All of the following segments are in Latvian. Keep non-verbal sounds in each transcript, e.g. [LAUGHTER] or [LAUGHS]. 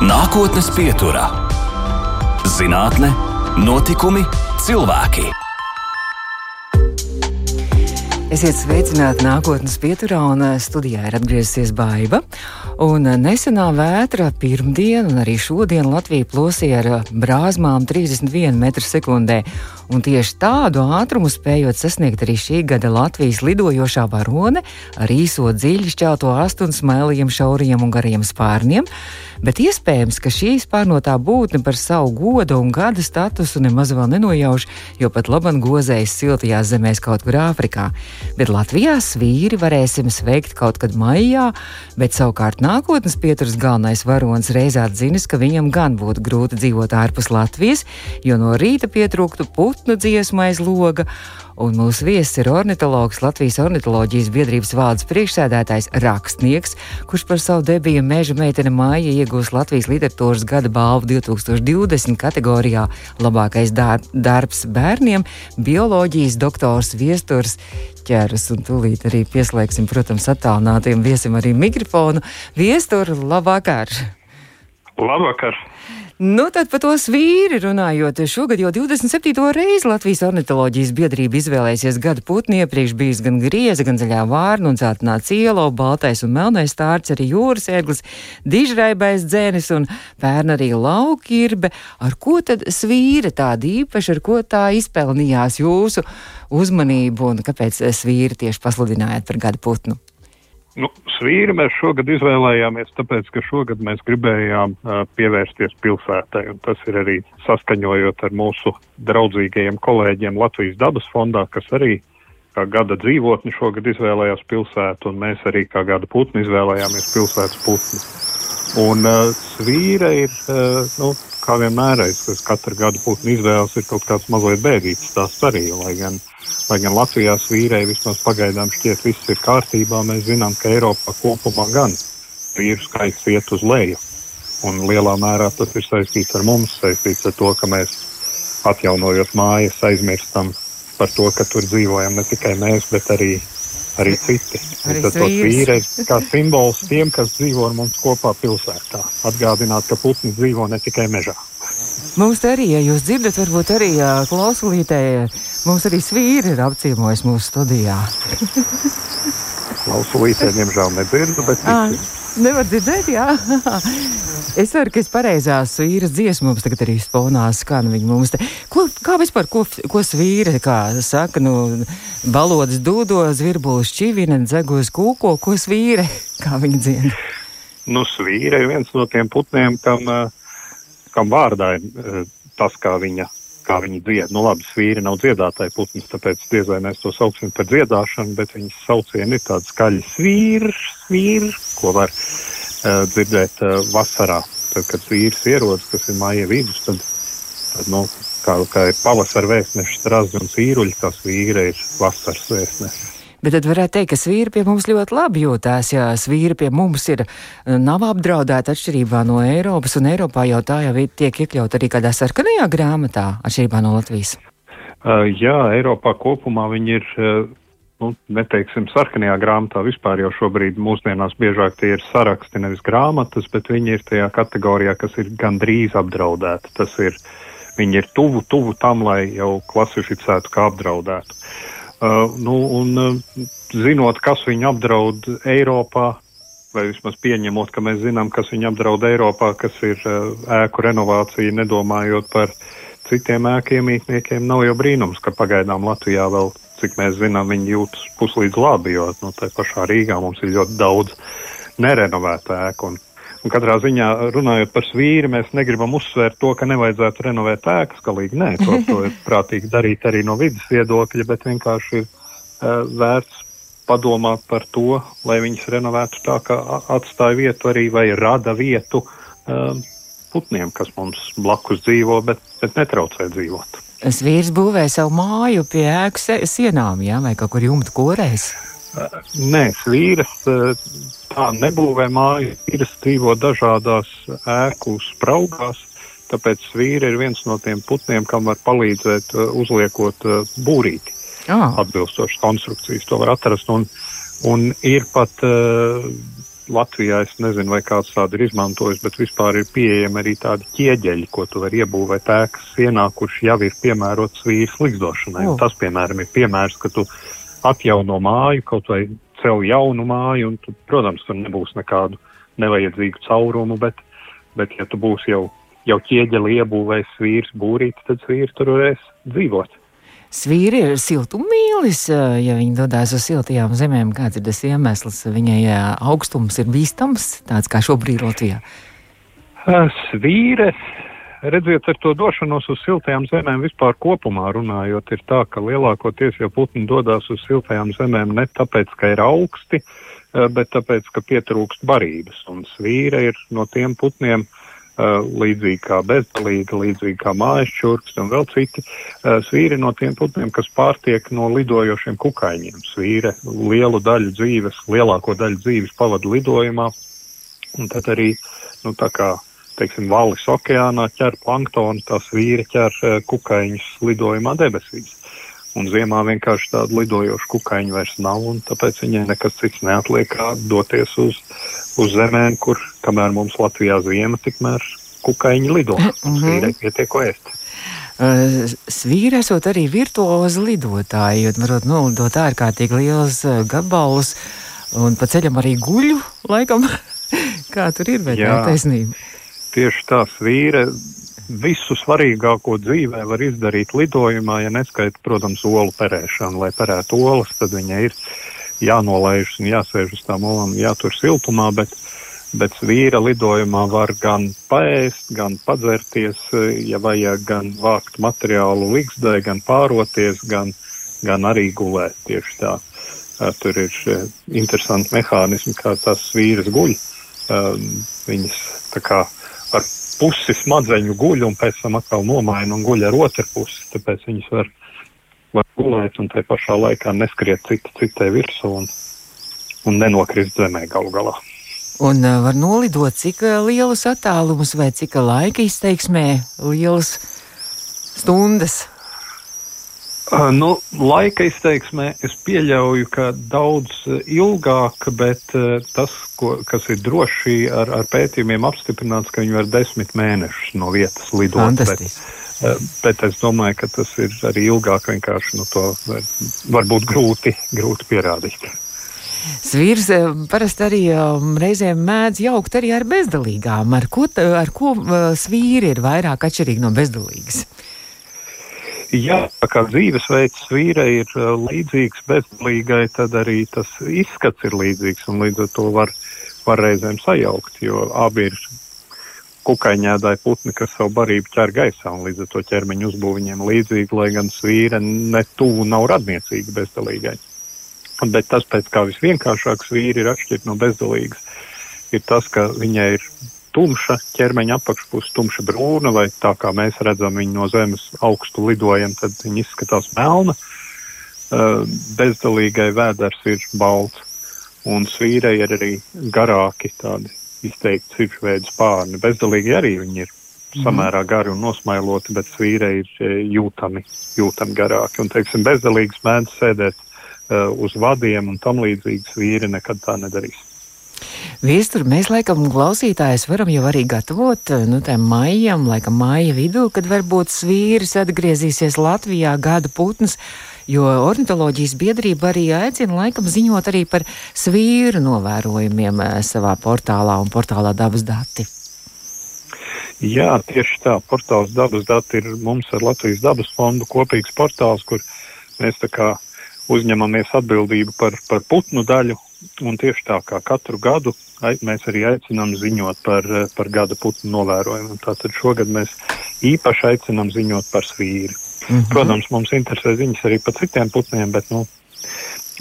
Nākotnes pieturā - zinātne, notikumi, cilvēki. Esiet sveicināti nākotnes pieturā, un eh, studijā ir atgriezusies Baiva. Un eh, nesenā vētra pirmdien un arī šodien Latvija plosīja ar eh, brāzmām 31 m2. Un tieši tādu ātrumu spējot sasniegt arī šī gada Latvijas lidojošā varone ar īso dziļi šķelto astu un smēlījiem, šauriem un gariem spārniem. Bet iespējams, ka šī spārnotā būtne par savu godu un gada statusu nemaz vēl nenojauš, jo pat labam gozējas siltajās zemēs kaut kur Āfrikā. Bet Latvijā svīri varēsim sveikt kaut kad maijā, bet savukārt nākotnes pieturas galvenais varonis reizē atzinis, ka viņam gan būtu grūti dzīvot ārpus Latvijas, jo no rīta pietrūktu putnu dziesmu aiz loga. Un mūsu viesis ir ornitologs, Latvijas ornitoloģijas biedrības valdes priekšsēdētājs, rakstnieks, kurš par savu debiju Meža meitene Māja iegūs Latvijas literatūras gada balvu 2020 kategorijā Labākais dar darbs bērniem - bioloģijas doktors Viesturs ķeras. Un tūlīt arī pieslēgsim, protams, attālinātiem viesim arī mikrofonu. Viestur, labvakar! Labvakar! Nu, tad par to svīri runājot, šogad jau 27. reizi Latvijas ornitoloģijas biedrība izvēlēsies gada putni. Iepriekš bijis gan grieza, gan zaļā vārna un zeltainā cielo, baltais un melnais tārts, arī jūras ēglis, dižraibais dzēnis un pērn arī laukirbe. Ar ko tad svīra tāda īpaša, ar ko tā izpelnījās jūsu uzmanību un kāpēc svīri tieši pasludinājāt par gada putnu? Nu, svīri mēs šogad izvēlējāmies, tāpēc, ka šogad mēs gribējām uh, pievērsties pilsētai, tas ir arī saskaņojot ar mūsu draudzīgajiem kolēģiem Latvijas dabas fondā, kas arī kā gada dzīvotni šogad izvēlējās pilsētu, un mēs arī kā gada putni izvēlējāmies pilsētas putni. Un uh, svīra ir, uh, nu, kā vienmēr, es katru gadu putnu izvēles ir kaut kāds mazliet bēdīgs tās arī, lai gan Lai gan Latvijā vīrēji vismaz pagaidām šķiet viss ir kārtībā, mēs zinām, ka Eiropā kopumā gan vīru skaits iet uz leju. Un lielā mērā tas ir saistīts ar mums, saistīts ar to, ka mēs atjaunojot mājas aizmirstam par to, ka tur dzīvojam ne tikai mēs, bet arī, arī citi. Arī tas vīri ir kā simbols tiem, kas dzīvo ar mums kopā pilsētā. Atgādināt, ka putni dzīvo ne tikai mežā. Mums arī, ja jūs dzirdat, varbūt arī klausulītē, mums arī svīri ir apciemojis mūsu studijā. klausulītē, diemžēl, nedzirdu, bet. À, nevar dzirdēt, jā. Es ceru, ka es pareizās vīras dziesmu mums tagad arī sponā skan. Mums te, ko, kā vispār, ko, ko svīra, kā saka, nu, balodas dūdo, zvirbulis čivina, dzegos kūko, ko svīra, [LAUGHS] kā viņi dziedā? Nu, svīra ir viens no tiem putniem, kam uh, kam vārdā ir uh, tas, kā viņa, kā viņa dzied. Nu, labi, svīri nav dziedātāji putns, tāpēc diez vai mēs to sauksim par dziedāšanu, bet viņas saucieni ir tādi skaļi svīri, svīri, ko var dzirdēt uh, vasarā. Tad, kad svīrs ierodas, kas ir māja vidus, tad, tad nu, kā, kā ir pavasara vēstneša strazi un sīruļi, tas vīra ir vasaras vēstneša. Bet tad varētu teikt, ka svīri pie mums ļoti labi jūtās. Jā, svīri pie mums ir eh, nav apdraudēti atšķirībā no Eiropas, un Eiropā jau tā jau tiek iekļaut arī kādā sarkanajā grāmatā, atšķirībā no Latvijas. Uh, jā, Eiropā kopumā viņi ir. Uh, nu, neteiksim, sarkanajā grāmatā vispār jau šobrīd mūsdienās biežāk tie ir saraksti, nevis grāmatas, bet viņi ir tajā kategorijā, kas ir gandrīz apdraudēti. Tas ir, viņi ir tuvu, tuvu tam, lai jau klasificētu kā apdraudētu. Uh, nu, un, uh, zinot, kas viņu apdraud Eiropā, vai vismaz pieņemot, ka mēs zinām, kas viņu apdraud Eiropā, kas ir uh, ēku renovācija, nedomājot par citiem ēkiemītniekiem, nav jau brīnums, ka pagaidām Latvijā vēl, cik mēs zinām, viņi jūtas puslīdz labi, jo nu, tā pašā Rīgā mums ir ļoti daudz nerenovēta ēku. Un, un katrā ziņā runājot par svīri, mēs negribam uzsvērt to, ka nevajadzētu renovēt ēkas, galīgi nē, to, to ir [LAUGHS] prātīgi darīt arī no vidas viedokļa, bet vienkārši ir uh, vērts padomāt par to, lai viņas renovētu tā, ka atstāja vietu arī vai rada vietu um, putniem, kas mums blakus dzīvo, bet, bet netraucē dzīvot. Es vīrs būvēju savu māju pie ēkas sienām, jā, vai kaut kur jumta korēs? Nē, vīrs tā nebūvē māju, vīrs dzīvo dažādās ēku spraugās, tāpēc vīri ir viens no tiem putniem, kam var palīdzēt uzliekot būrīti oh. atbilstošas konstrukcijas. To var atrast. Un, un ir pat uh, Latvijā es nezinu, vai kāds tādu ir izmantojis, bet vispār ir pieejami arī tādi ķieģeļi, ko tu vari iebūvēt ēkas sienā, kurš jau ir piemērots vīrs likdošanai. Oh. Tas, piemēram, ir piemērs, ka tu atjauno māju, kaut vai cel jaunu māju, un, tu, protams, tur nebūs nekādu nevajadzīgu caurumu, bet, bet ja tu būsi jau, jau ķieģeli iebūvējis vīrs būrīti, tad vīrs tur varēs dzīvot. Svīri ir siltummīlis, ja viņi dodas uz siltajām zemēm. Kāds ir tas iemesls? Viņai augstums ir bīstams, tāds kā šobrīd Latvijā. Svīre, redziet, ar to došanos uz siltajām zemēm vispār kopumā runājot, ir tā, ka lielākoties jau putni dodas uz siltajām zemēm ne tāpēc, ka ir augsti, bet tāpēc, ka pietrūkst barības. Un svīre ir no tiem putniem, Uh, līdzīgi kā bezdelīga, līdzīgi kā mājas čurks un vēl citi. Uh, svīri no tiem putniem, kas pārtiek no lidojošiem kukaiņiem. Svīre lielu daļu dzīves, lielāko daļu dzīves pavada lidojumā, un tad arī, nu, tā kā, teiksim, valis okeānā ķer planktonu, tā svīre ķer uh, kukaiņus lidojumā debesīs. Un ziemā vienkārši tādu lidojošu kukaiņu vairs nav, un tāpēc viņai nekas cits neatliek kā doties uz uz zemēm, kur kamēr mums Latvijā ziema, tikmēr kukaiņi lido. Mm -hmm. Pietiek ko ēst. Uh, svīri esot arī virtuozi lidotāji, jo varot nolidot ārkārtīgi liels uh, gabalus un pa ceļam arī guļu, laikam, [LAUGHS] kā tur ir, bet Jā, taisnība. Tieši tā svīre visu svarīgāko dzīvē var izdarīt lidojumā, ja neskaita, protams, olu perēšanu. Lai perētu olas, tad viņa ir jānolaižas un jāsēž uz tām olām, jātur siltumā, bet, bet vīra lidojumā var gan paēst, gan padzerties, ja vajag, gan vākt materiālu līgzdē, gan pāroties, gan, gan arī gulēt tieši tā. Tur ir interesanti mehānismi, kā tās vīras guļ. Viņas tā kā ar pusi smadzeņu guļ un pēc tam atkal nomaina un guļ ar otru pusi. Tāpēc viņas var var gulēt un tai pašā laikā neskriet cita citai virsū un, un nenokrist zemē galu galā. Un var nolidot cik lielus attālumus vai cik laika izteiksmē lielas stundas? Uh, nu, laika izteiksmē es pieļauju, ka daudz ilgāk, bet uh, tas, ko, kas ir droši ar, ar pētījumiem apstiprināts, ka viņi var desmit mēnešus no vietas lidot. Bet, Eh, bet es domāju, ka tas ir arī ilgāk vienkārši nu, to var būt grūti, grūti pierādīt. Svīrs eh, parasti arī um, reizēm mēdz jaukt arī ar bezdalīgām. Ar ko, ar ko svīri ir vairāk atšķirīgi no bezdalīgas? Jā, kā dzīvesveids svīrai ir līdzīgs bezdalīgai, tad arī tas izskats ir līdzīgs un līdz ar to var, var reizēm sajaukt, jo abi ir kukaiņēdāji putni, kas savu barību ķer gaisā, un līdz ar to ķermeņa uzbūve viņiem līdzīga, lai gan svīra ne tuvu nav radniecīga bezdalīgai. Bet tas, pēc kā visvienkāršāk svīri ir atšķirt no bezdalīgas, ir tas, ka viņai ir tumša ķermeņa apakšpuse, tumša brūna, vai tā kā mēs redzam viņu no zemes augstu lidojam, tad viņi izskatās melna. Bezdalīgai vēders ir balts, un svīrei ir arī garāki tādi izteikti sirdžveidu spārni. Bezdalīgi arī viņi ir mhm. samērā gari un nosmailoti, bet svīrei ir e, jūtami, jūtami garāki. Un, teiksim, bezdalīgs mēdz sēdēt uh, uz vadiem un tam līdzīgi svīri nekad tā nedarīs. Viestur, mēs laikam klausītājus varam jau arī gatavot nu, tam maijam, laikam māja vidū, kad varbūt svīris atgriezīsies Latvijā gada putns. Jo ornitoloģijas biedrība arī aicina laikam ziņot arī par svīru novērojumiem eh, savā portālā un portālā dabas dati. Jā, tieši tā. Portāls dabas dati ir mums ar Latvijas dabas fondu kopīgs portāls, kur mēs tā kā uzņemamies atbildību par, par putnu daļu. Un tieši tā kā katru gadu mēs arī aicinām ziņot par, par gada putnu novērojumu. Tātad šogad mēs īpaši aicinām ziņot par svīri. Mm -hmm. Protams, mums interesē ziņas arī par citiem putniem, bet nu,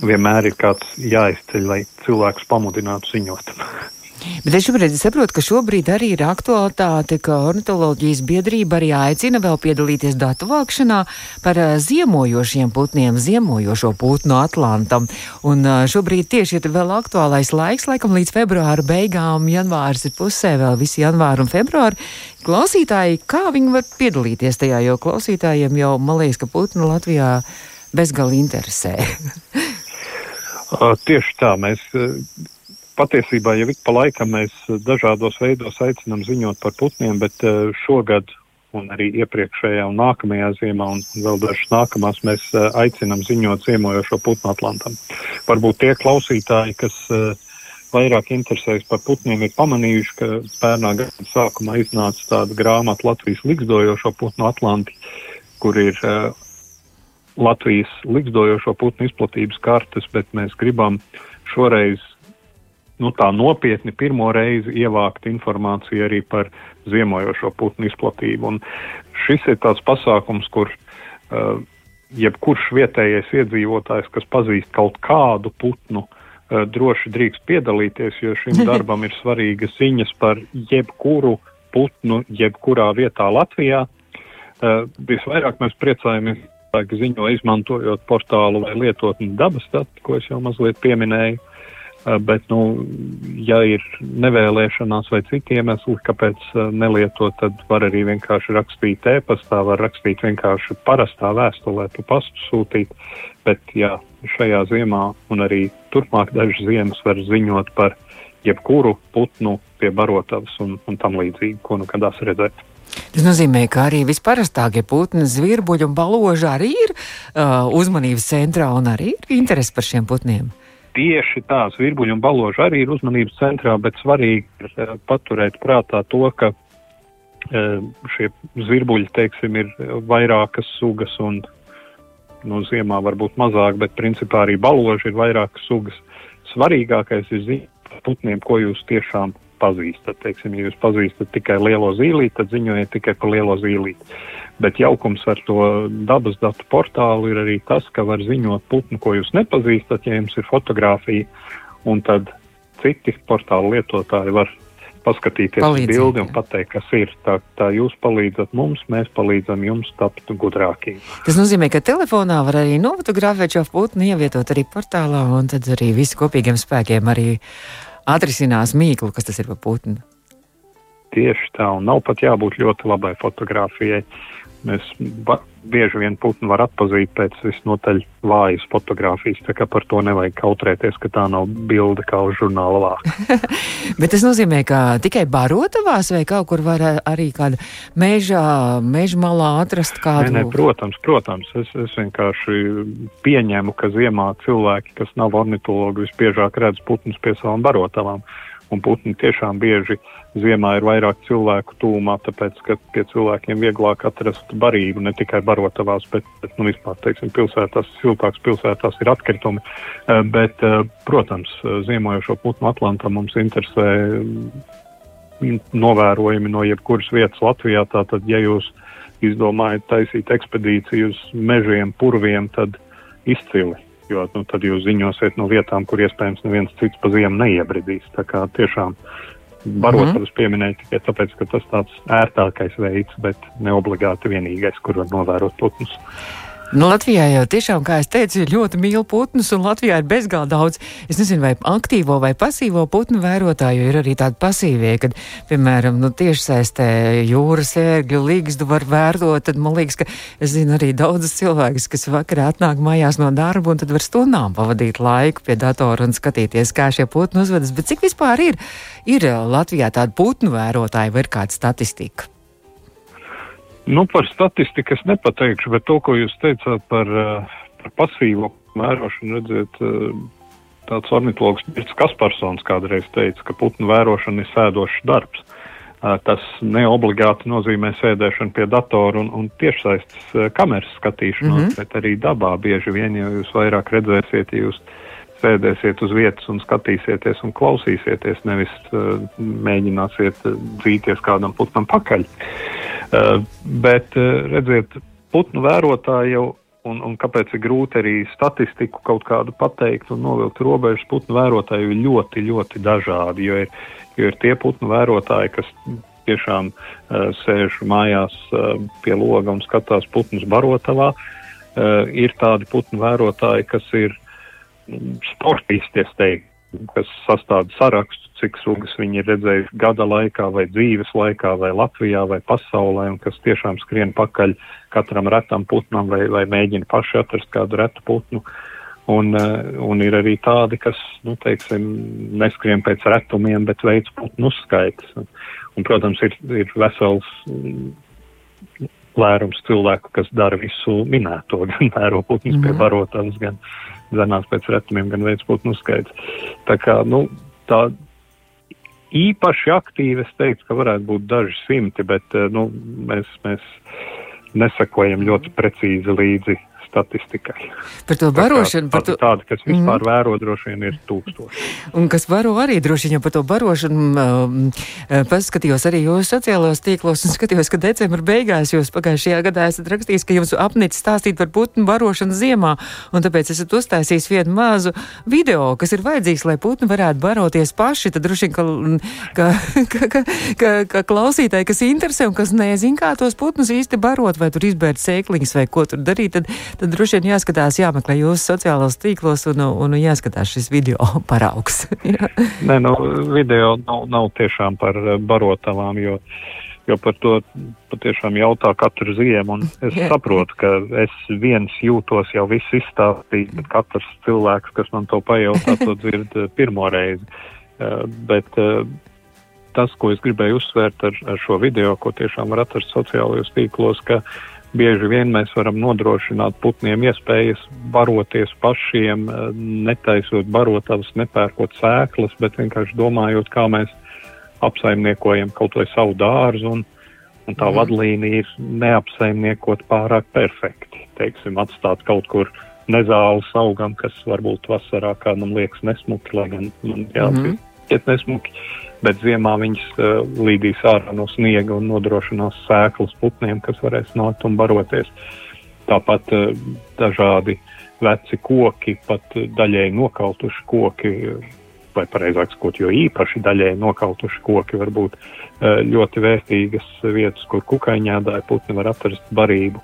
vienmēr ir kāds jāizceļ, lai cilvēks pamudinātu ziņot. [LAUGHS] Bet es šobrīd saprotu, ka šobrīd arī ir aktualitāte, ka ornitoloģijas biedrība arī aicina vēl piedalīties datu vākšanā par uh, ziemojošiem putniem, ziemojošo putnu Atlantam. Un uh, šobrīd tieši ir vēl aktuālais laiks, laikam līdz februāra beigām, janvārs ir pusē, vēl visi janvāri un februāri. Klausītāji, kā viņi var piedalīties tajā, jo klausītājiem jau, man liekas, ka putnu Latvijā bezgali interesē. [LAUGHS] tieši tā, mēs patiesībā jau ik pa laikam mēs dažādos veidos aicinām ziņot par putniem, bet uh, šogad un arī iepriekšējā un nākamajā ziemā un vēl dažas nākamās mēs uh, aicinām ziņot ziemojošo putnu Atlantam. Varbūt tie klausītāji, kas vairāk interesējas par putniem, ir pamanījuši, ka pērnā gada sākumā iznāca tāda grāmata Latvijas likstojošo putnu Atlanti, kur ir Latvijas likstojošo putnu izplatības kartes, bet mēs gribam šoreiz nu, tā nopietni pirmo reizi ievākt informāciju arī par ziemojošo putnu izplatību. Un šis ir tāds pasākums, kur uh, jebkurš vietējais iedzīvotājs, kas pazīst kaut kādu putnu, uh, droši drīkst piedalīties, jo šim [LAUGHS] darbam ir svarīgas ziņas par jebkuru putnu, jebkurā vietā Latvijā. Uh, visvairāk mēs priecājamies, ka ziņo izmantojot portālu vai lietotni dabas dati, ko es jau mazliet pieminēju. Eh, bet, nu, ja ir nevēlēšanās vai citi iemesli, kāpēc eh, nelietot, tad var arī vienkārši rakstīt e-pastā, var rakstīt vienkārši parastā vēstulē, pa pastu sūtīt. Bet, jā, šajā ziemā un arī turpmāk dažas ziemas var ziņot par jebkuru putnu pie barotavas un, un tam līdzīgi, ko nu kādās redzēt. Tas nozīmē, ka arī visparastākie putni, zvirbuļi un baloži arī ir uh, uzmanības centrā un arī ir interesi par šiem putniem tieši tās virbuļu un baloži arī ir uzmanības centrā, bet svarīgi ir uh, paturēt prātā to, ka uh, šie zvirbuļi, teiksim, ir vairākas sugas un no nu, ziemā varbūt mazāk, bet principā arī baloži ir vairākas sugas. Svarīgākais ir ziņot par putniem, ko jūs tiešām pazīstat. Teiksim, ja jūs pazīstat tikai lielo zīlīti, tad ziņojiet tikai par lielo zīlīti. Bet jaukums ar to dabas datu portālu ir arī tas, ka var ziņot putnu, ko jūs nepazīstat, ja jums ir fotografija, un tad citi portālu lietotāji var paskatīties uz bildi un pateikt, kas ir. Tā, tā jūs palīdzat mums, mēs palīdzam jums tapt gudrākiem. Tas nozīmē, ka telefonā var arī nofotografēt šo putnu, ievietot arī portālā, un tad arī visi kopīgiem spēkiem arī atrisinās mīklu, kas tas ir par putnu. Tieši tā, un nav pat jābūt ļoti labai fotografijai. Mēs bieži vien putnu var atpazīt pēc visnotaļ vājas fotografijas, tā kā par to nevajag kautrēties, ka tā nav bilde kā uz žurnāla vāka. [LAUGHS] Bet tas nozīmē, ka tikai barotavās vai kaut kur var arī kāda mežā, meža malā atrast kādu? Nē, nē, protams, protams. Es, es vienkārši pieņemu, ka ziemā cilvēki, kas nav ornitologi, visbiežāk redz putnus pie savām barotavām un putni tiešām bieži ziemā ir vairāk cilvēku tūmā, tāpēc, ka pie cilvēkiem vieglāk atrast barību, ne tikai barotavās, bet, bet nu, vispār, teiksim, pilsētās, siltāks pilsētās ir atkritumi. Eh, bet, eh, protams, ziemojošo putnu Atlantā mums interesē mm, novērojumi no jebkuras vietas Latvijā, tātad, ja jūs izdomājat taisīt ekspedīciju uz mežiem, purviem, tad izcili jo nu, tad jūs ziņosiet no vietām, kur iespējams neviens cits pa ziemu neiebridīs. Tā kā tiešām barotavas mm pieminēt tikai tāpēc, ka tas tāds ērtākais veids, bet ne obligāti vienīgais, kur var novērot putnus. Nu, Latvijā jau tiešām, kā es teicu, ir ļoti mīl putnus, un Latvijā ir bezgalīgi daudz, es nezinu, vai aktīvo vai pasīvo putnu vērotāju ir arī tādi pasīvie, kad, piemēram, nu, tieši saistē jūras ērgļu līgstu var vērot, tad man liekas, ka es zinu arī daudzas cilvēkus, kas vakarā atnāk mājās no darba, un tad var stundām pavadīt laiku pie datora un skatīties, kā šie putni uzvedas. Bet cik vispār ir, ir Latvijā tādi putnu vērotāji vai ir kāda statistika? Nu, par statistiku es nepateikšu, bet to, ko jūs teicāt par, eh, par pasīvo vērošanu, redziet, eh, tāds ornitologs Mirts Kasparsons kādreiz teica, ka putnu vērošana ir sēdošs darbs. Eh, tas neobligāti nozīmē sēdēšanu pie datora un, un tiešsaistes kameras skatīšanos, mm -hmm. bet arī dabā bieži vien, ja jūs vairāk redzēsiet, ja jūs sēdēsiet uz vietas un skatīsieties un klausīsieties, nevis uh, mēģināsiet dzīties kādam putnam pakaļ. Uh, bet, uh, redziet, putnu vērotāji jau, un, un kāpēc ir grūti arī statistiku kaut kādu pateikt un novilkt robežas, putnu vērotāji ir ļoti, ļoti dažādi, jo ir, jo ir tie putnu vērotāji, kas tiešām uh, sēž mājās uh, pie loga un skatās putnus barotavā. Uh, ir tādi putnu vērotāji, kas ir uh, sportisti, es teiktu, kas sastāda sarakstu, cik sugas viņi ir redzējuši gada laikā, vai dzīves laikā, vai Latvijā, vai pasaulē, un kas tiešām skrien pakaļ katram retam putnam, vai, vai mēģina paši atrast kādu retu putnu. Un, un ir arī tādi, kas, nu, teiksim, neskrien pēc retumiem, bet veids putnu uzskaitas. Un, un, protams, ir, ir vesels lērums cilvēku, kas dara visu minēto, [LAUGHS] gan vēro putnus mm -hmm. pie mhm. barotavas, gan zenās pēc retumiem, gan veids putnu uzskaits. Tā kā, nu, tā īpaši aktīvi. Es teiktu, ka varētu būt daži simti, bet, nu, mēs, mēs nesakojam ļoti precīzi līdzi statistikai. Par to barošanu. Par to... Tāda, kas vispār mm. vēro, droši vien ir tūkstoši. Un kas baro arī droši vien par to barošanu, um, uh, paskatījos arī jūsu sociālajos tīklos un skatījos, ka decembra beigās jūs pagājušajā gadā esat rakstījis, ka jums apnicis stāstīt par putnu barošanu ziemā, un tāpēc esat uztaisījis vienu mazu video, kas ir vajadzīgs, lai putni varētu baroties paši. Tad droši vien, ka, ka, [LAUGHS] ka, ka, ka, ka klausītāji, kas interesē un kas nezin, kā tos putnus īsti barot, vai tur izbērt sēkliņas vai ko tur darīt, tad tad droši vien jāskatās, jāmeklē jūsu sociālos tīklos un, un jāskatās šis video [LAUGHS] paraugs. [LAUGHS] Nē, nu, video nav, nav tiešām par eh, barotavām, jo, jo par to patiešām jautā katru ziemu, un es Jā. saprotu, ka es viens jūtos jau viss izstāstīt, bet katrs cilvēks, kas man to pajautā, to dzird eh, pirmo reizi. Uh, bet uh, tas, ko es gribēju uzsvērt ar, ar šo video, ko tiešām var atrast sociālajos tīklos, ka uh, bieži vien mēs varam nodrošināt putniem iespējas baroties pašiem, eh, netaisot barotavas, nepērkot sēklas, bet vienkārši domājot, kā mēs apsaimniekojam kaut vai savu dārzu, un, un tā mm. vadlīnija ir neapsaimniekot pārāk perfekti. Teiksim, atstāt kaut kur nezāles augam, kas varbūt vasarā kādam liekas nesmuki, lai gan man jāatzīst, mm. nesmuki. Bet ziemā viņas uh, līdīs ārā no sniega un nodrošinās sēklas putniem, kas varēs nākt un baroties. Tāpat uh, dažādi veci koki, pat daļēji nokautuši koki, vai pareizāk sakot, jo īpaši daļēji nokautuši koki var būt uh, ļoti vērtīgas vietas, kur kukaiņādāja putni var atrast barību.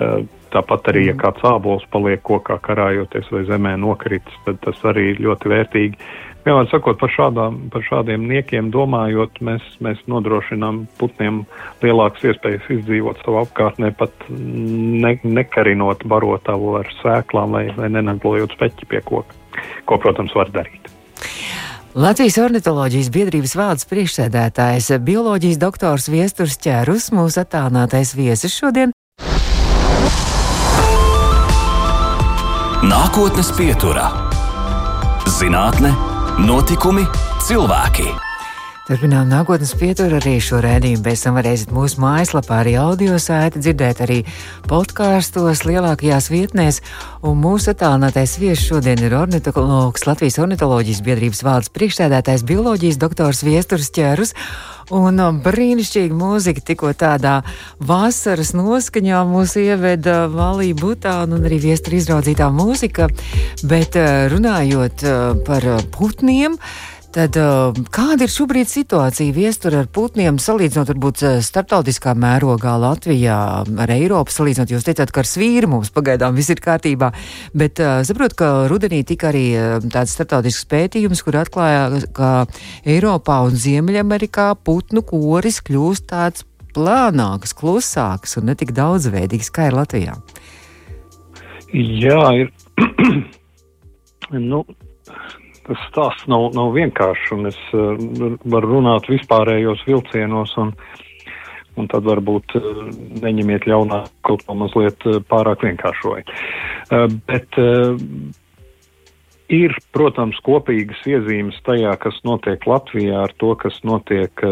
Uh, Tāpat arī, ja mm. kāds ābols paliek kokā karājoties vai zemē nokritis, tad tas arī ir ļoti vērtīgi. Uh, Vienmēr sakot par, šādām, par šādiem niekiem, domājot, mēs, mēs nodrošinām putniem lielākas iespējas izdzīvot savā apkārtnē, pat ne, nekarinot barotavu ar sēklām vai, vai nenaglojot speķi pie koka, ko, protams, var darīt. Latvijas ornitoloģijas biedrības valdes priekšsēdētājs, bioloģijas doktors Viesturs Čērus, mūsu attālinātais viesis šodien. Nākotnes pieturā - zinātne Notikumi, cilvēki. Turpinām nākotnes pieturu arī šo rēdījumu. Pēc tam varēsiet mūsu mājaslapā arī audio sēdi dzirdēt arī podkāstos lielākajās vietnēs. Un mūsu attālinātais viesis šodien ir ornitologs Latvijas ornitoloģijas biedrības valdes priekšsēdētājs bioloģijas doktors Viesturs Čērus. Un um, brīnišķīga mūzika tikko tādā vasaras noskaņā mūs ieveda Valī Butāna un arī viestra izraudzītā mūzika. Bet uh, runājot uh, par uh, putniem, Tad, kāda ir šobrīd situācija viestur ar putniem, salīdzinot varbūt starptautiskā mērogā Latvijā ar Eiropu? Salīdzinot, jūs teicāt, ka ar svīru mums pagaidām viss ir kārtībā, bet uh, saprotu, ka rudenī tika arī tāds starptautisks pētījums, kur atklāja, ka Eiropā un Ziemeļamerikā putnu koris kļūst tāds plānāks, klusāks un netik daudzveidīgs, kā ir Latvijā. Jā, ir. [CLEARS THROAT] nu, tas stāsts nav, nav vienkāršs, un es uh, varu runāt vispārējos vilcienos, un, un tad varbūt uh, neņemiet ļaunā, kaut ko mazliet uh, pārāk vienkāršoju. Bet ir, protams, kopīgas iezīmes tajā, kas notiek Latvijā ar to, kas notiek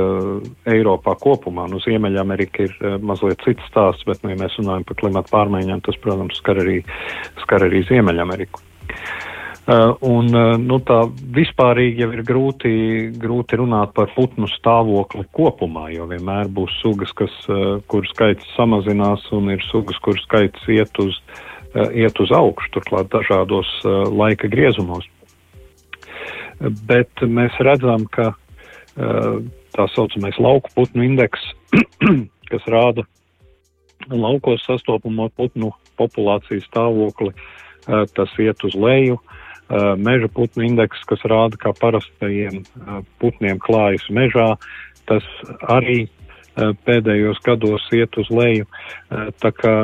Eiropā kopumā. Nu, Ziemeļamerika ir mazliet cits stāsts, bet, nu, ja mēs runājam par klimatu pārmaiņām, tas, protams, skar arī, skar arī Ziemeļameriku. Uh, un, uh, nu, tā vispārīgi jau ir grūti, grūti runāt par putnu stāvokli kopumā, jo vienmēr būs sugas, kas, uh, kur skaits samazinās, un ir sugas, kur skaits iet uz, iet uz augšu, turklāt dažādos laika griezumos. Bet mēs redzam, ka tā saucamais lauku putnu indeks, [CLEARS THROAT] kas rāda laukos sastopamo putnu populācijas stāvokli, tas iet uz leju. Uh, meža putnu indeks, kas rāda, kā parastajiem uh, putniem klājas mežā. Tas arī pēdējos gados iet uz leju. Tā kā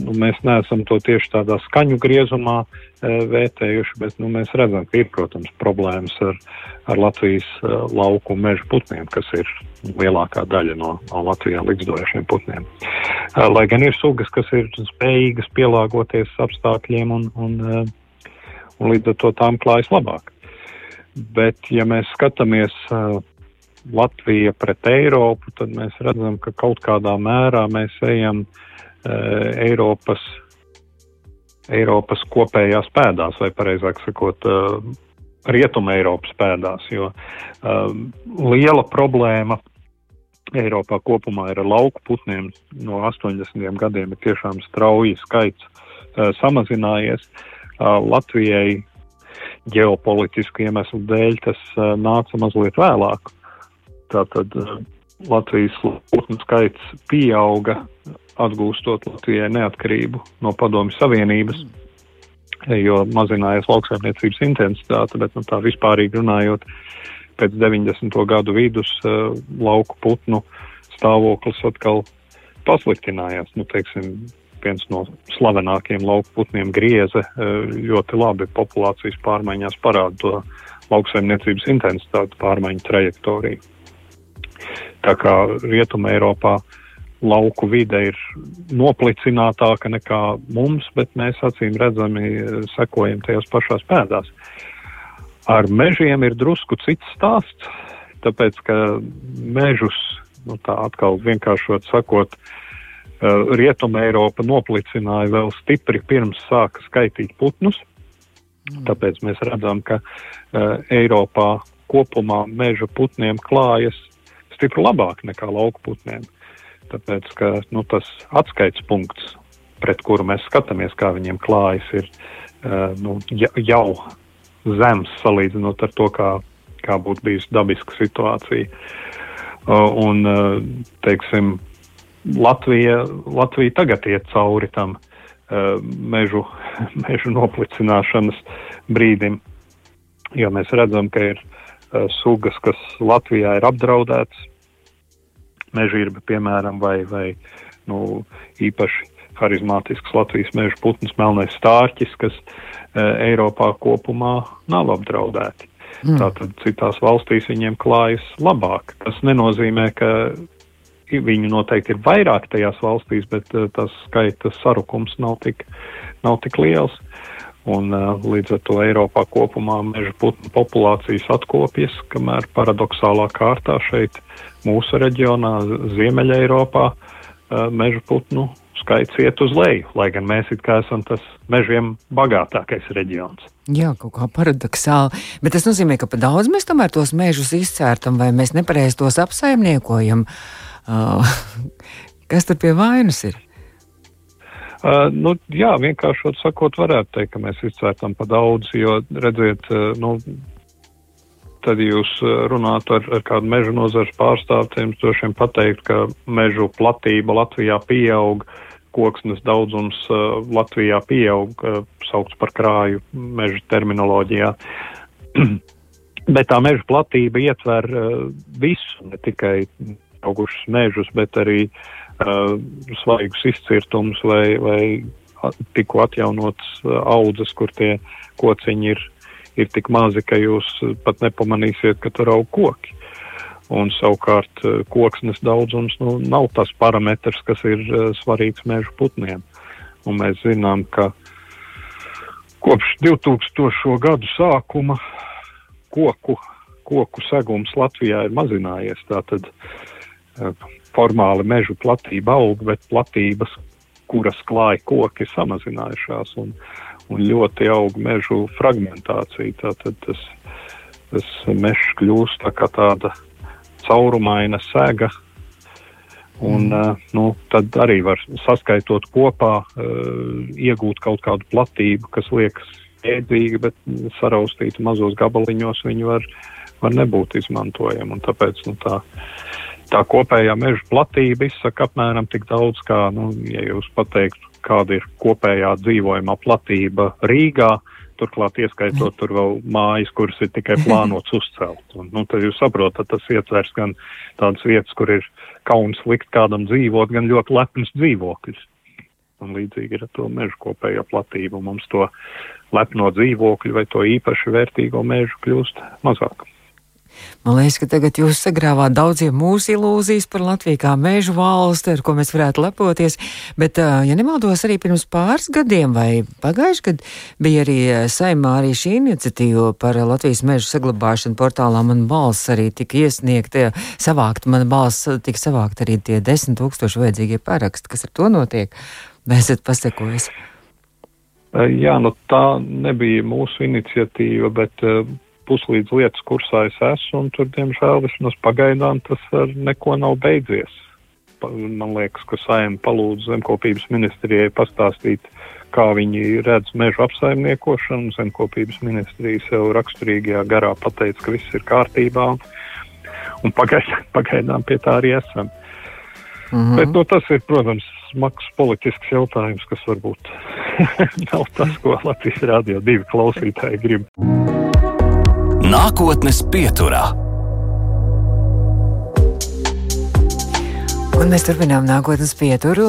nu, mēs neesam to tieši tādā skaņu griezumā vērtējuši, bet nu, mēs redzam, ka ir, protams, problēmas ar, ar Latvijas lauku mežu putniem, kas ir lielākā daļa no, no Latvijā likstošiem putniem. Lai gan ir sugas, kas ir spējīgas pielāgoties apstākļiem un, un, un līdz ar to tām klājas labāk. Bet, ja mēs skatāmies uh, Latvija pret Eiropu, tad mēs redzam, ka kaut kādā mērā mēs ejam uh, Eiropas, Eiropas kopējās pēdās, vai pareizāk sakot, uh, Rietuma Eiropas pēdās, jo liela problēma Eiropā kopumā ir lauku putniem. No 80. gadiem ir tiešām strauji skaits samazinājies. Uh, Latvijai ģeopolitisku iemeslu dēļ tas nāca mazliet vēlāk. Tātad Latvijas putnu skaits pieauga, atgūstot Latvijai neatkarību no Padomju Savienības, jo mazinājās lauksaimniecības intensitāte, bet nu, tā vispārīgi runājot, pēc 90. gadu vidus lauku putnu stāvoklis atkal pasliktinājās. Nu, teiksim, viens no slavenākajiem lauku putniem grieze eh, ļoti labi populācijas pārmaiņās parāda to lauksaimniecības intensitāti pārmaiņu trajektoriju. Tā kā Rietuma Eiropā lauku vide ir noplicinātāka nekā mums, bet mēs acīm redzami eh, sekojam tajās pašās pēdās. Ar mežiem ir drusku cits stāsts, tāpēc ka mežus, nu tā atkal vienkāršot sakot, uh, Rietuma Eiropa noplicināja vēl stipri pirms sāka skaitīt putnus. Mm. Tāpēc mēs redzam, ka uh, Eiropā kopumā meža putniem klājas stipri labāk nekā lauku putniem. Tāpēc, ka nu, tas atskaits punkts, pret kuru mēs skatāmies, kā viņiem klājas, ir uh, nu, jau zems salīdzinot ar to, kā, kā būtu bijusi dabiska situācija. Uh, un, teiksim, Latvija, Latvija tagad iet cauri tam uh, mežu, [LAUGHS] mežu noplicināšanas brīdim, jo mēs redzam, ka ir uh, sugas, kas Latvijā ir apdraudētas, mežīrba, piemēram, vai, vai nu, īpaši harizmātisks Latvijas meža putns, melnais stārķis, kas uh, Eiropā kopumā nav apdraudēti. Mm. Tātad citās valstīs viņiem klājas labāk. Tas nenozīmē, ka viņu noteikti ir vairāk tajās valstīs, bet uh, tas skaita sarukums nav tik, nav tik liels. Un, uh, līdz ar to Eiropā kopumā meža putnu populācijas atkopjas, kamēr paradoxālā kārtā šeit mūsu reģionā, Ziemeļa Eiropā, uh, meža putnu skaits iet uz leju, lai gan mēs it kā esam tas mežiem bagātākais reģions. Jā, kaut kā paradoxāli, bet tas nozīmē, ka pa daudz mēs tomēr tos mežus izcērtam vai mēs nepareiz tos apsaimniekojam. Uh, kas tur pie vainas ir? Uh, nu, jā, vienkāršot sakot, varētu teikt, ka mēs izcērtam pa daudz, jo, redziet, uh, nu, tad jūs uh, runātu ar, ar kādu meža nozares pārstāvjiem, droši vien pateikt, ka mežu platība Latvijā pieaug, koksnes daudzums uh, Latvijā pieaug, uh, saukts par krāju meža terminoloģijā. [CLEARS THROAT] Bet tā meža platība ietver uh, visu, ne tikai augušus mežus, bet arī uh, svaigus izcirtumus vai, vai tikko atjaunotas uh, audzes, kur tie kociņi ir, ir tik mazi, ka jūs pat nepamanīsiet, ka tur aug koki. Un savukārt uh, koksnes daudzums nu, nav tas parametrs, kas ir uh, svarīgs mežu putniem. Un mēs zinām, ka kopš 2000. gadu sākuma koku, koku segums Latvijā ir mazinājies. Tātad formāli mežu platība aug, bet platības, kuras klāja koki, ir samazinājušās un, un ļoti aug mežu fragmentācija. Tātad tas, tas mežs kļūst tā kā tāda caurumaina sēga. Un, mm. uh, nu, tad arī var saskaitot kopā, uh, iegūt kaut kādu platību, kas liekas ēdīga, bet saraustīta mazos gabaliņos, viņi var, var nebūt izmantojama. Tāpēc nu, tā, uh, tā kopējā meža platība izsaka apmēram tik daudz, kā, nu, ja jūs pateiktu, kāda ir kopējā dzīvojamā platība Rīgā, turklāt ieskaitot tur vēl mājas, kuras ir tikai [LAUGHS] plānots uzcelt. Un, nu, tad jūs saprotat, tas ietvers gan tādas vietas, kur ir kauns likt kādam dzīvot, gan ļoti lepns dzīvokļus. Un līdzīgi ir ar to mežu kopējo platību. Mums to lepno dzīvokļu vai to īpaši vērtīgo mežu kļūst mazāk. Man liekas, ka tagad jūs sagrāvāt daudziem mūsu ilūzijas par Latviju kā mežu valsti, ar ko mēs varētu lepoties. Bet, ja nemaldos, arī pirms pāris gadiem vai pagājuši gadu bija arī saimā arī šī iniciatīva par Latvijas mežu saglabāšanu portālā. Man balss arī tika iesniegta, savākt, man balss tika savākt arī tie desmit tūkstoši vajadzīgie paraksti. Kas ar to notiek? Vai esat pasekojis? Jā, nu tā nebija mūsu iniciatīva, bet puslīdz lietas kursā es esmu, un tur, diemžēl, vismaz pagaidām tas ar neko nav beidzies. Man liekas, ka saima palūdz zemkopības ministrijai pastāstīt, kā viņi redz mežu apsaimniekošanu. Zemkopības ministrija sev raksturīgajā garā pateica, ka viss ir kārtībā, un pagaidām, [LAUGHS] pagaidām pie tā arī esam. Mm -hmm. Bet nu, tas ir, protams, smags politisks jautājums, kas varbūt [LAUGHS] nav tas, ko Latvijas rādio divi klausītāji grib. Nākotnes pieturā. Un mēs turpinām nākotnes pieturu.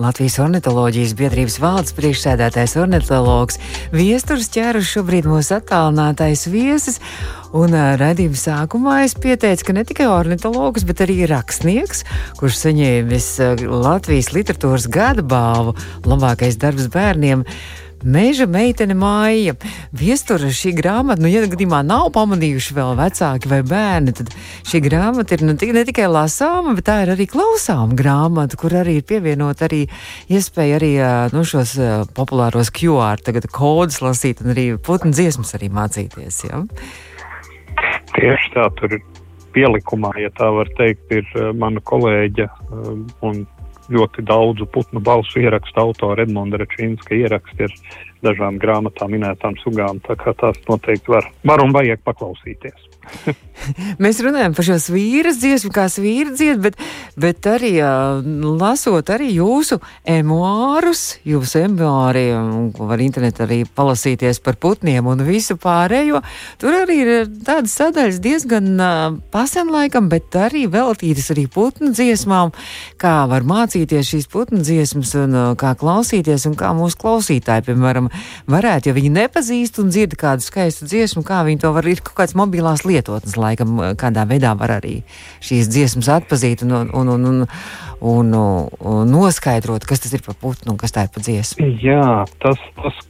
Latvijas ornitoloģijas biedrības valdes priekšsēdētājs ornitologs Viesturs ķērus šobrīd mūsu attālinātais viesis. Un redzījuma sākumā es pieteicu, ka ne tikai ornitologs, bet arī rakstnieks, kurš saņēmis Latvijas literatūras gada balvu labākais darbs bērniem. Meža meitene māja. Viestura šī grāmata, nu, ja gadījumā nav pamanījuši vēl vecāki vai bērni, tad šī grāmata ir nu, ne tikai lasāma, bet tā ir arī klausāma grāmata, kur arī ir pievienot arī iespēja arī nu, šos populāros QR tagad kodus lasīt un arī putnu dziesmas arī mācīties. Ja? Tieši tā, tur pielikumā, ja tā var teikt, ir mana kolēģa un ļoti daudzu putnu balsu ierakstu autora Edmunda Rečinska ieraksti ir dažām grāmatām minētām sugām, tā kā tās noteikti var, var un vajag paklausīties. [LAUGHS] Mēs runājam par šo svīras dziesmu, kā svīra dzied, bet, bet arī uh, lasot arī jūsu emuārus, jūsu emuāri, ko var internetā arī palasīties par putniem un visu pārējo, tur arī ir tādas sadaļas diezgan uh, pasenlaikam, bet arī veltītas arī putnu dziesmām, kā var mācīties šīs putnu dziesmas un uh, kā klausīties un kā mūsu klausītāji, piemēram, varētu, ja viņi nepazīst un dzird kādu skaistu dziesmu, kā viņi to var, ir kaut kāds mobilās lietotnes, laikam, kādā veidā var arī šīs dziesmas atpazīt un, un, un, un, un, un noskaidrot, kas tas ir par putnu un kas tā ir par dziesmu. Jā, tas, tas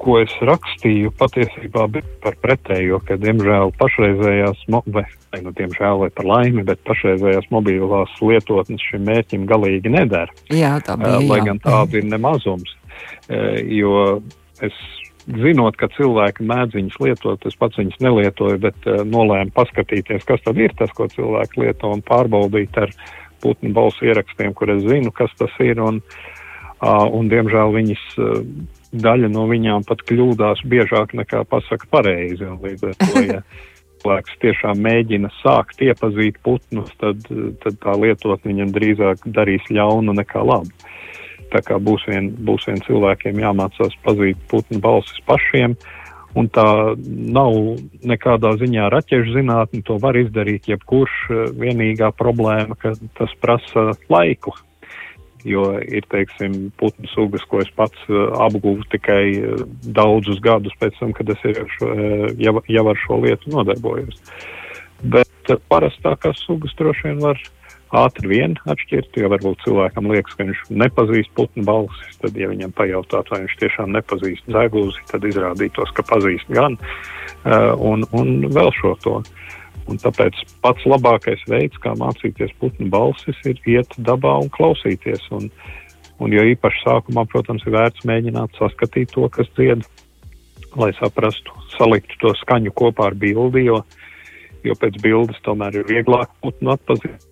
ko es rakstīju, patiesībā bija par pretējo, ka, diemžēl, pašreizējās, vai, nu, diemžēl, vai par laimi, bet pašreizējās mobilās lietotnes šim mērķim galīgi nedara. Jā, tā bija. Lai jā. gan tāda ir nemazums. Jo es zinot, ka cilvēki mēdz viņas lietot, es pats viņas nelietoju, bet uh, nolēmu paskatīties, kas tad ir tas, ko cilvēki lieto un pārbaudīt ar putnu balsu ierakstiem, kur es zinu, kas tas ir. Un, uh, un diemžēl viņas uh, daļa no viņām pat kļūdās biežāk nekā pasaka pareizi. Līdz ar to, ja [LAUGHS] cilvēks tiešām mēģina sākt iepazīt putnus, tad, tad tā lietotne viņam drīzāk darīs ļaunu nekā labu. Tā kā būs vien, būs vien cilvēkiem jāmācās pazīt putnu balsis pašiem, un tā nav nekādā ziņā raķešu zinātne, to var izdarīt jebkurš. Vienīgā problēma, ka tas prasa laiku, jo ir, teiksim, putnu sugas, ko es pats uh, apguvu tikai uh, daudzus gadus pēc tam, kad es šo, jau, jau ar šo lietu nodarbojos. Bet parastākās sugas droši vien var ātri vien atšķirt, jo varbūt cilvēkam liekas, ka viņš nepazīst putnu balsis, tad, ja viņam pajautāt, vai viņš tiešām nepazīst zēgluzi, tad izrādītos, ka pazīst gan, uh, un, un vēl šo to. Un tāpēc pats labākais veids, kā mācīties putnu balsis, ir iet dabā un klausīties. Un, un jo īpaši sākumā, protams, ir vērts mēģināt saskatīt to, kas dzied, lai saprastu, saliktu to skaņu kopā ar bildi, jo uh, jo pēc bildes tomēr ir vieglāk putnu atpazīt.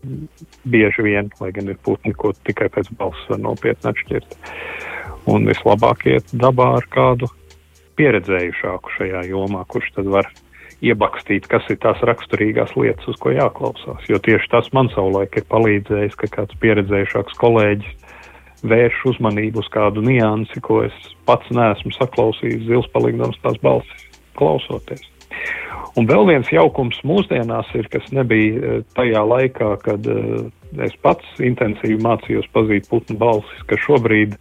Bieži vien, lai gan ir putni, ko tikai pēc balss var nopietni atšķirt. Un vislabāk iet dabā ar kādu pieredzējušāku šajā jomā, kurš tad var iebakstīt, kas ir tās raksturīgās lietas, uz ko jāklausās. Jo tieši tas man savulaik ir palīdzējis, ka kāds pieredzējušāks kolēģis vērš uzmanību uz kādu niansi, ko es pats neesmu saklausījis zilspalīgdams tās balsis klausoties. Un vēl viens jaukums mūsdienās ir, kas nebija eh, tajā laikā, kad uh, es pats intensīvi mācījos pazīt putnu balsis, ka šobrīd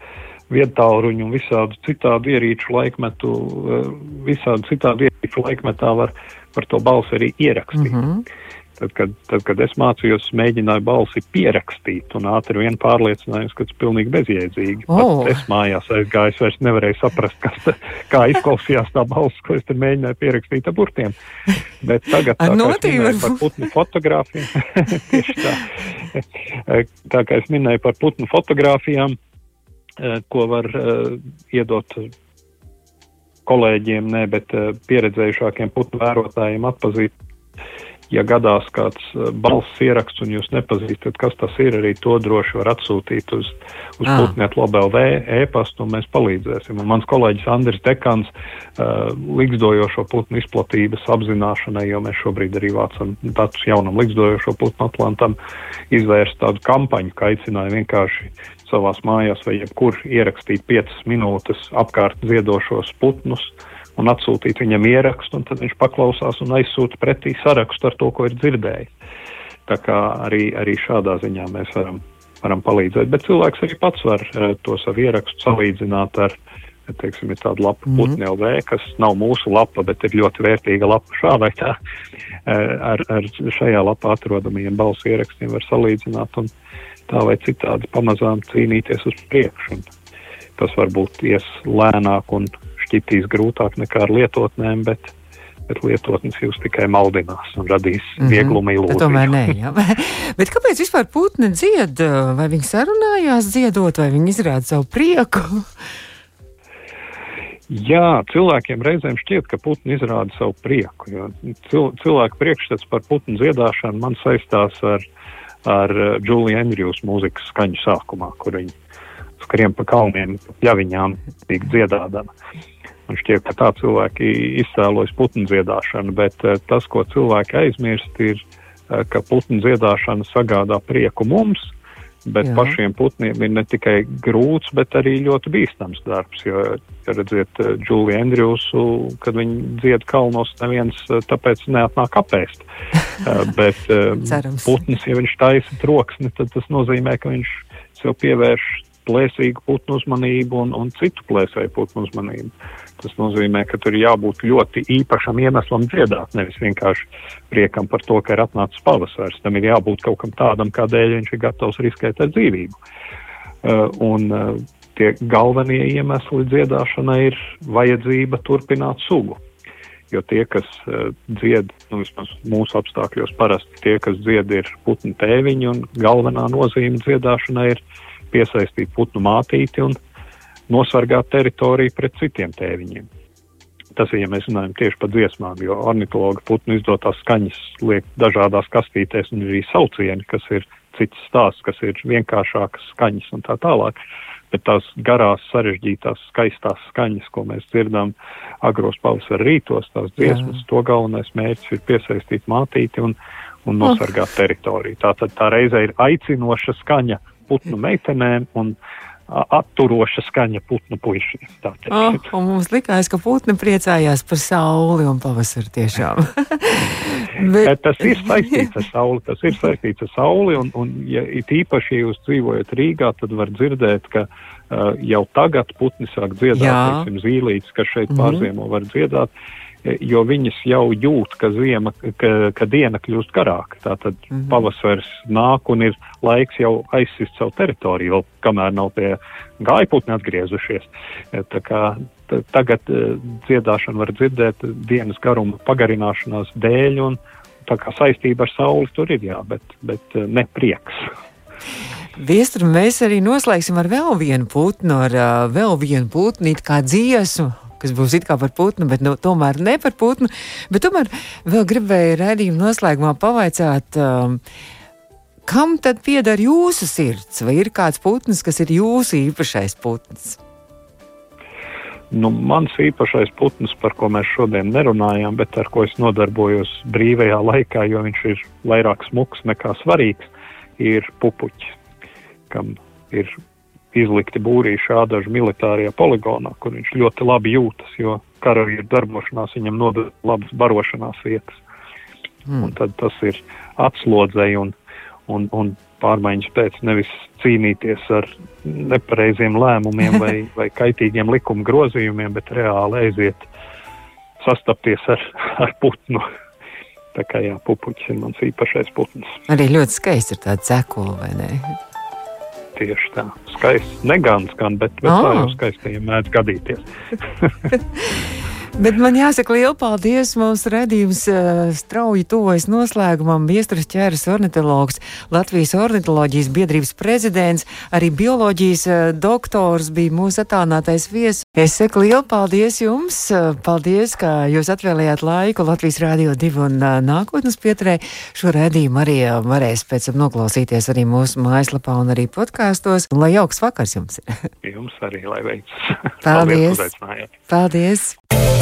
vietāluņu un visādu citādu ierīču laikmetu, uh, visādu citādu ierīču laikmetā var, var to balsi arī ierakstīt. Mm -hmm. Tad kad, tad, kad es mācījos, mēģināju balsi pierakstīt, un ātri vien pārliecinājos, ka tas ir pilnīgi bezjēdzīgi. Oh. Pat es mājās aizgāju, vairs nevarēju saprast, kas ta, kā izklausījās tā balss, ko es tur mēģināju pierakstīt ar burtiem. Bet tagad, tā es minēju par putnu fotogrāfiju, [LAUGHS] tieši tā, [LAUGHS] tā kā es minēju par putnu fotogrāfijām, eh, ko var uh, iedot kolēģiem, ne, bet uh, pieredzējušākiem putnu vērotājiem atpazīt ja gadās kāds eh, balss ieraksts un jūs nepazīstat, kas tas ir, arī to droši var atsūtīt uz, uz ah. putnietu LBLV e-pastu un mēs palīdzēsim. Un mans kolēģis Andris Dekans uh, likstojošo putnu izplatības apzināšanai, jo mēs šobrīd arī vācam datus jaunam likstojošo putnu atlantam, izvērst tādu kampaņu, ka aicināja vienkārši savās mājās vai jebkur ierakstīt 5 minūtes apkārt ziedošos putnus. Uh, un atsūtīt viņam ierakstu, un tad viņš paklausās un aizsūta pretī sarakstu ar to, ko ir dzirdējis. Tā kā arī, arī šādā ziņā mēs varam, varam palīdzēt, bet cilvēks arī pats var uh, to savu ierakstu salīdzināt ar, teiksim, ir tāda lapa mm -hmm. putni LV, kas nav mūsu lapa, bet ir ļoti vērtīga lapa šā vai tā. Uh, ar, ar šajā lapā atrodamajiem balsu ierakstiem var salīdzināt un tā vai citādi pamazām cīnīties uz priekšu. Tas varbūt ies lēnāk un šķitīs grūtāk nekā ar lietotnēm, bet, bet lietotnes jūs tikai maldinās un radīs mm -hmm. vieglumu ilūziju. Tomēr nē, jā. [LAUGHS] bet kāpēc vispār putni dzied? Vai viņi sarunājās dziedot, vai viņi izrāda savu prieku? [LAUGHS] Jā, cilvēkiem reizēm šķiet, ka putni izrāda savu prieku. Cil, cilvēku priekšstats par putnu dziedāšanu man saistās ar, ar Julija uh, Andrews mūzikas skaņu sākumā, kur viņi skrien pa kalniem, pļaviņām, tīk dziedādama. Man šķiet, ka tā cilvēki izcēlojas putnu dziedāšanu, bet uh, tas, ko cilvēki aizmirst, ir, uh, ka putnu dziedāšana sagādā prieku mums, bet Jā. pašiem putniem ir ne tikai grūts, bet arī ļoti bīstams darbs. Jo, ja redziet, Džulija Andrjusu, kad viņi dzied kalnos, neviens tāpēc neatnāk apēst. [LAUGHS] bet putns, ja viņš taisa troksni, tad tas nozīmē, ka viņš sev pievērš plēsīgu putnu uzmanību un, un citu plēsēju putnu uzmanību. Tas nozīmē, ka tur jābūt ļoti īpašam iemeslam dziedāt, nevis vienkārši priekam par to, ka ir atnācis pavasaris. Tam ir jābūt kaut kam tādam, kādēļ viņš ir gatavs riskēt ar dzīvību. Uh, un uh, tie galvenie iemesli dziedāšanai ir vajadzība turpināt sugu. Jo tie, kas uh, dzied, nu, vismaz mūsu apstākļos, parasti tie, kas dzied, ir putnu tēviņi, un galvenā nozīme dziedāšanai ir piesaistīt putnu mātīti un nosargāt teritoriju pret citiem tēviņiem. Tas ir, ja mēs runājam tieši par dziesmām, jo ornitologa putnu izdotās skaņas liek dažādās kastītēs un arī saucieni, kas ir cits stāsts, kas ir vienkāršākas skaņas un tā tālāk. Bet tās garās, sarežģītās, skaistās skaņas, ko mēs dzirdam agros pavasara rītos, tās dziesmas, Jā. to galvenais mērķis ir piesaistīt mātīti un, un nosargāt oh. teritoriju. Tā tad tā reizē ir aicinoša skaņa putnu meitenēm un atturoša skaņa putnu puišiem. Oh, mums likās, ka putni priecājās par sauli un pavasaru tiešām. [LAUGHS] Bet... Tas ir saistīts ar sauli, tas ir saistīts ar sauli, un, un ja it īpaši, ja jūs dzīvojat Rīgā, tad var dzirdēt, ka uh, jau tagad putni sāk dziedāt, teiksim, zīlītes, kas šeit mm -hmm. pārziemo var dziedāt. Uh, jo viņas jau jūt, ka, ziema, ka, ka diena kļūst garāka. Tātad mm -hmm. pavasaris nāk un ir laiks jau aizsist savu teritoriju, vēl kamēr nav tie gājputni atgriezušies. Tā kā tagad uh, dziedāšanu var dzirdēt dienas garuma pagarināšanās dēļ, un tā kā saistība ar sauli tur ir jā, bet, bet ne prieks. [LAUGHS] Viestru mēs arī noslēgsim ar vēl vienu putnu, ar uh, vēl vienu putnu, kā dziesmu kas būs it kā par putnu, bet nu, tomēr ne par putnu. Bet tomēr vēl gribēju redzējumu noslēgumā pavaicāt. Um, Kam tad pieder jūsu sirds? Vai ir kāds putns, kas ir jūsu īpašais putns? Nu, mans īpašais putns, par ko mēs šodien nerunājām, bet ar ko es nodarbojos brīvajā laikā, jo viņš ir vairāk smuks nekā svarīgs, ir pupuķis, kam ir izlikti būrīši ādažu militārajā poligonā, kur viņš ļoti labi jūtas, jo karavīru darbošanās viņam nodod labas barošanās vietas. Mm. Un tad tas ir atslodzēji un, un, un pārmaiņas pēc nevis cīnīties ar nepareiziem lēmumiem vai, [LAUGHS] vai kaitīgiem likuma grozījumiem, bet reāli aiziet sastapties ar, ar putnu. Tā kā jā, pupuķis ir mans īpašais putns. Arī ļoti skaisti ir tāda cekola, vai ne? Tieši tā. Skaists. Ne gan bet, bet oh. tā jau skaistajiem mēdz gadīties. [LAUGHS] [LAUGHS] Bet man jāsaka liels paldies. Mums redzījums uh, strauji tuvojas noslēgumam. Viestures ķēras ornitologs, Latvijas ornitoloģijas biedrības prezidents, arī bioloģijas uh, doktors bija mūsu attālinātais viesis. Es saku lielu paldies jums. Uh, paldies, ka jūs atvēlējāt laiku Latvijas Rādio 2 un uh, nākotnes pieturē. Šo redzījumu arī uh, varēs pēc tam noklausīties arī mūsu mājaslapā un arī podkāstos. Lai jauks vakars jums! [LAUGHS] jums arī, lai veicas! Paldies! Paldies!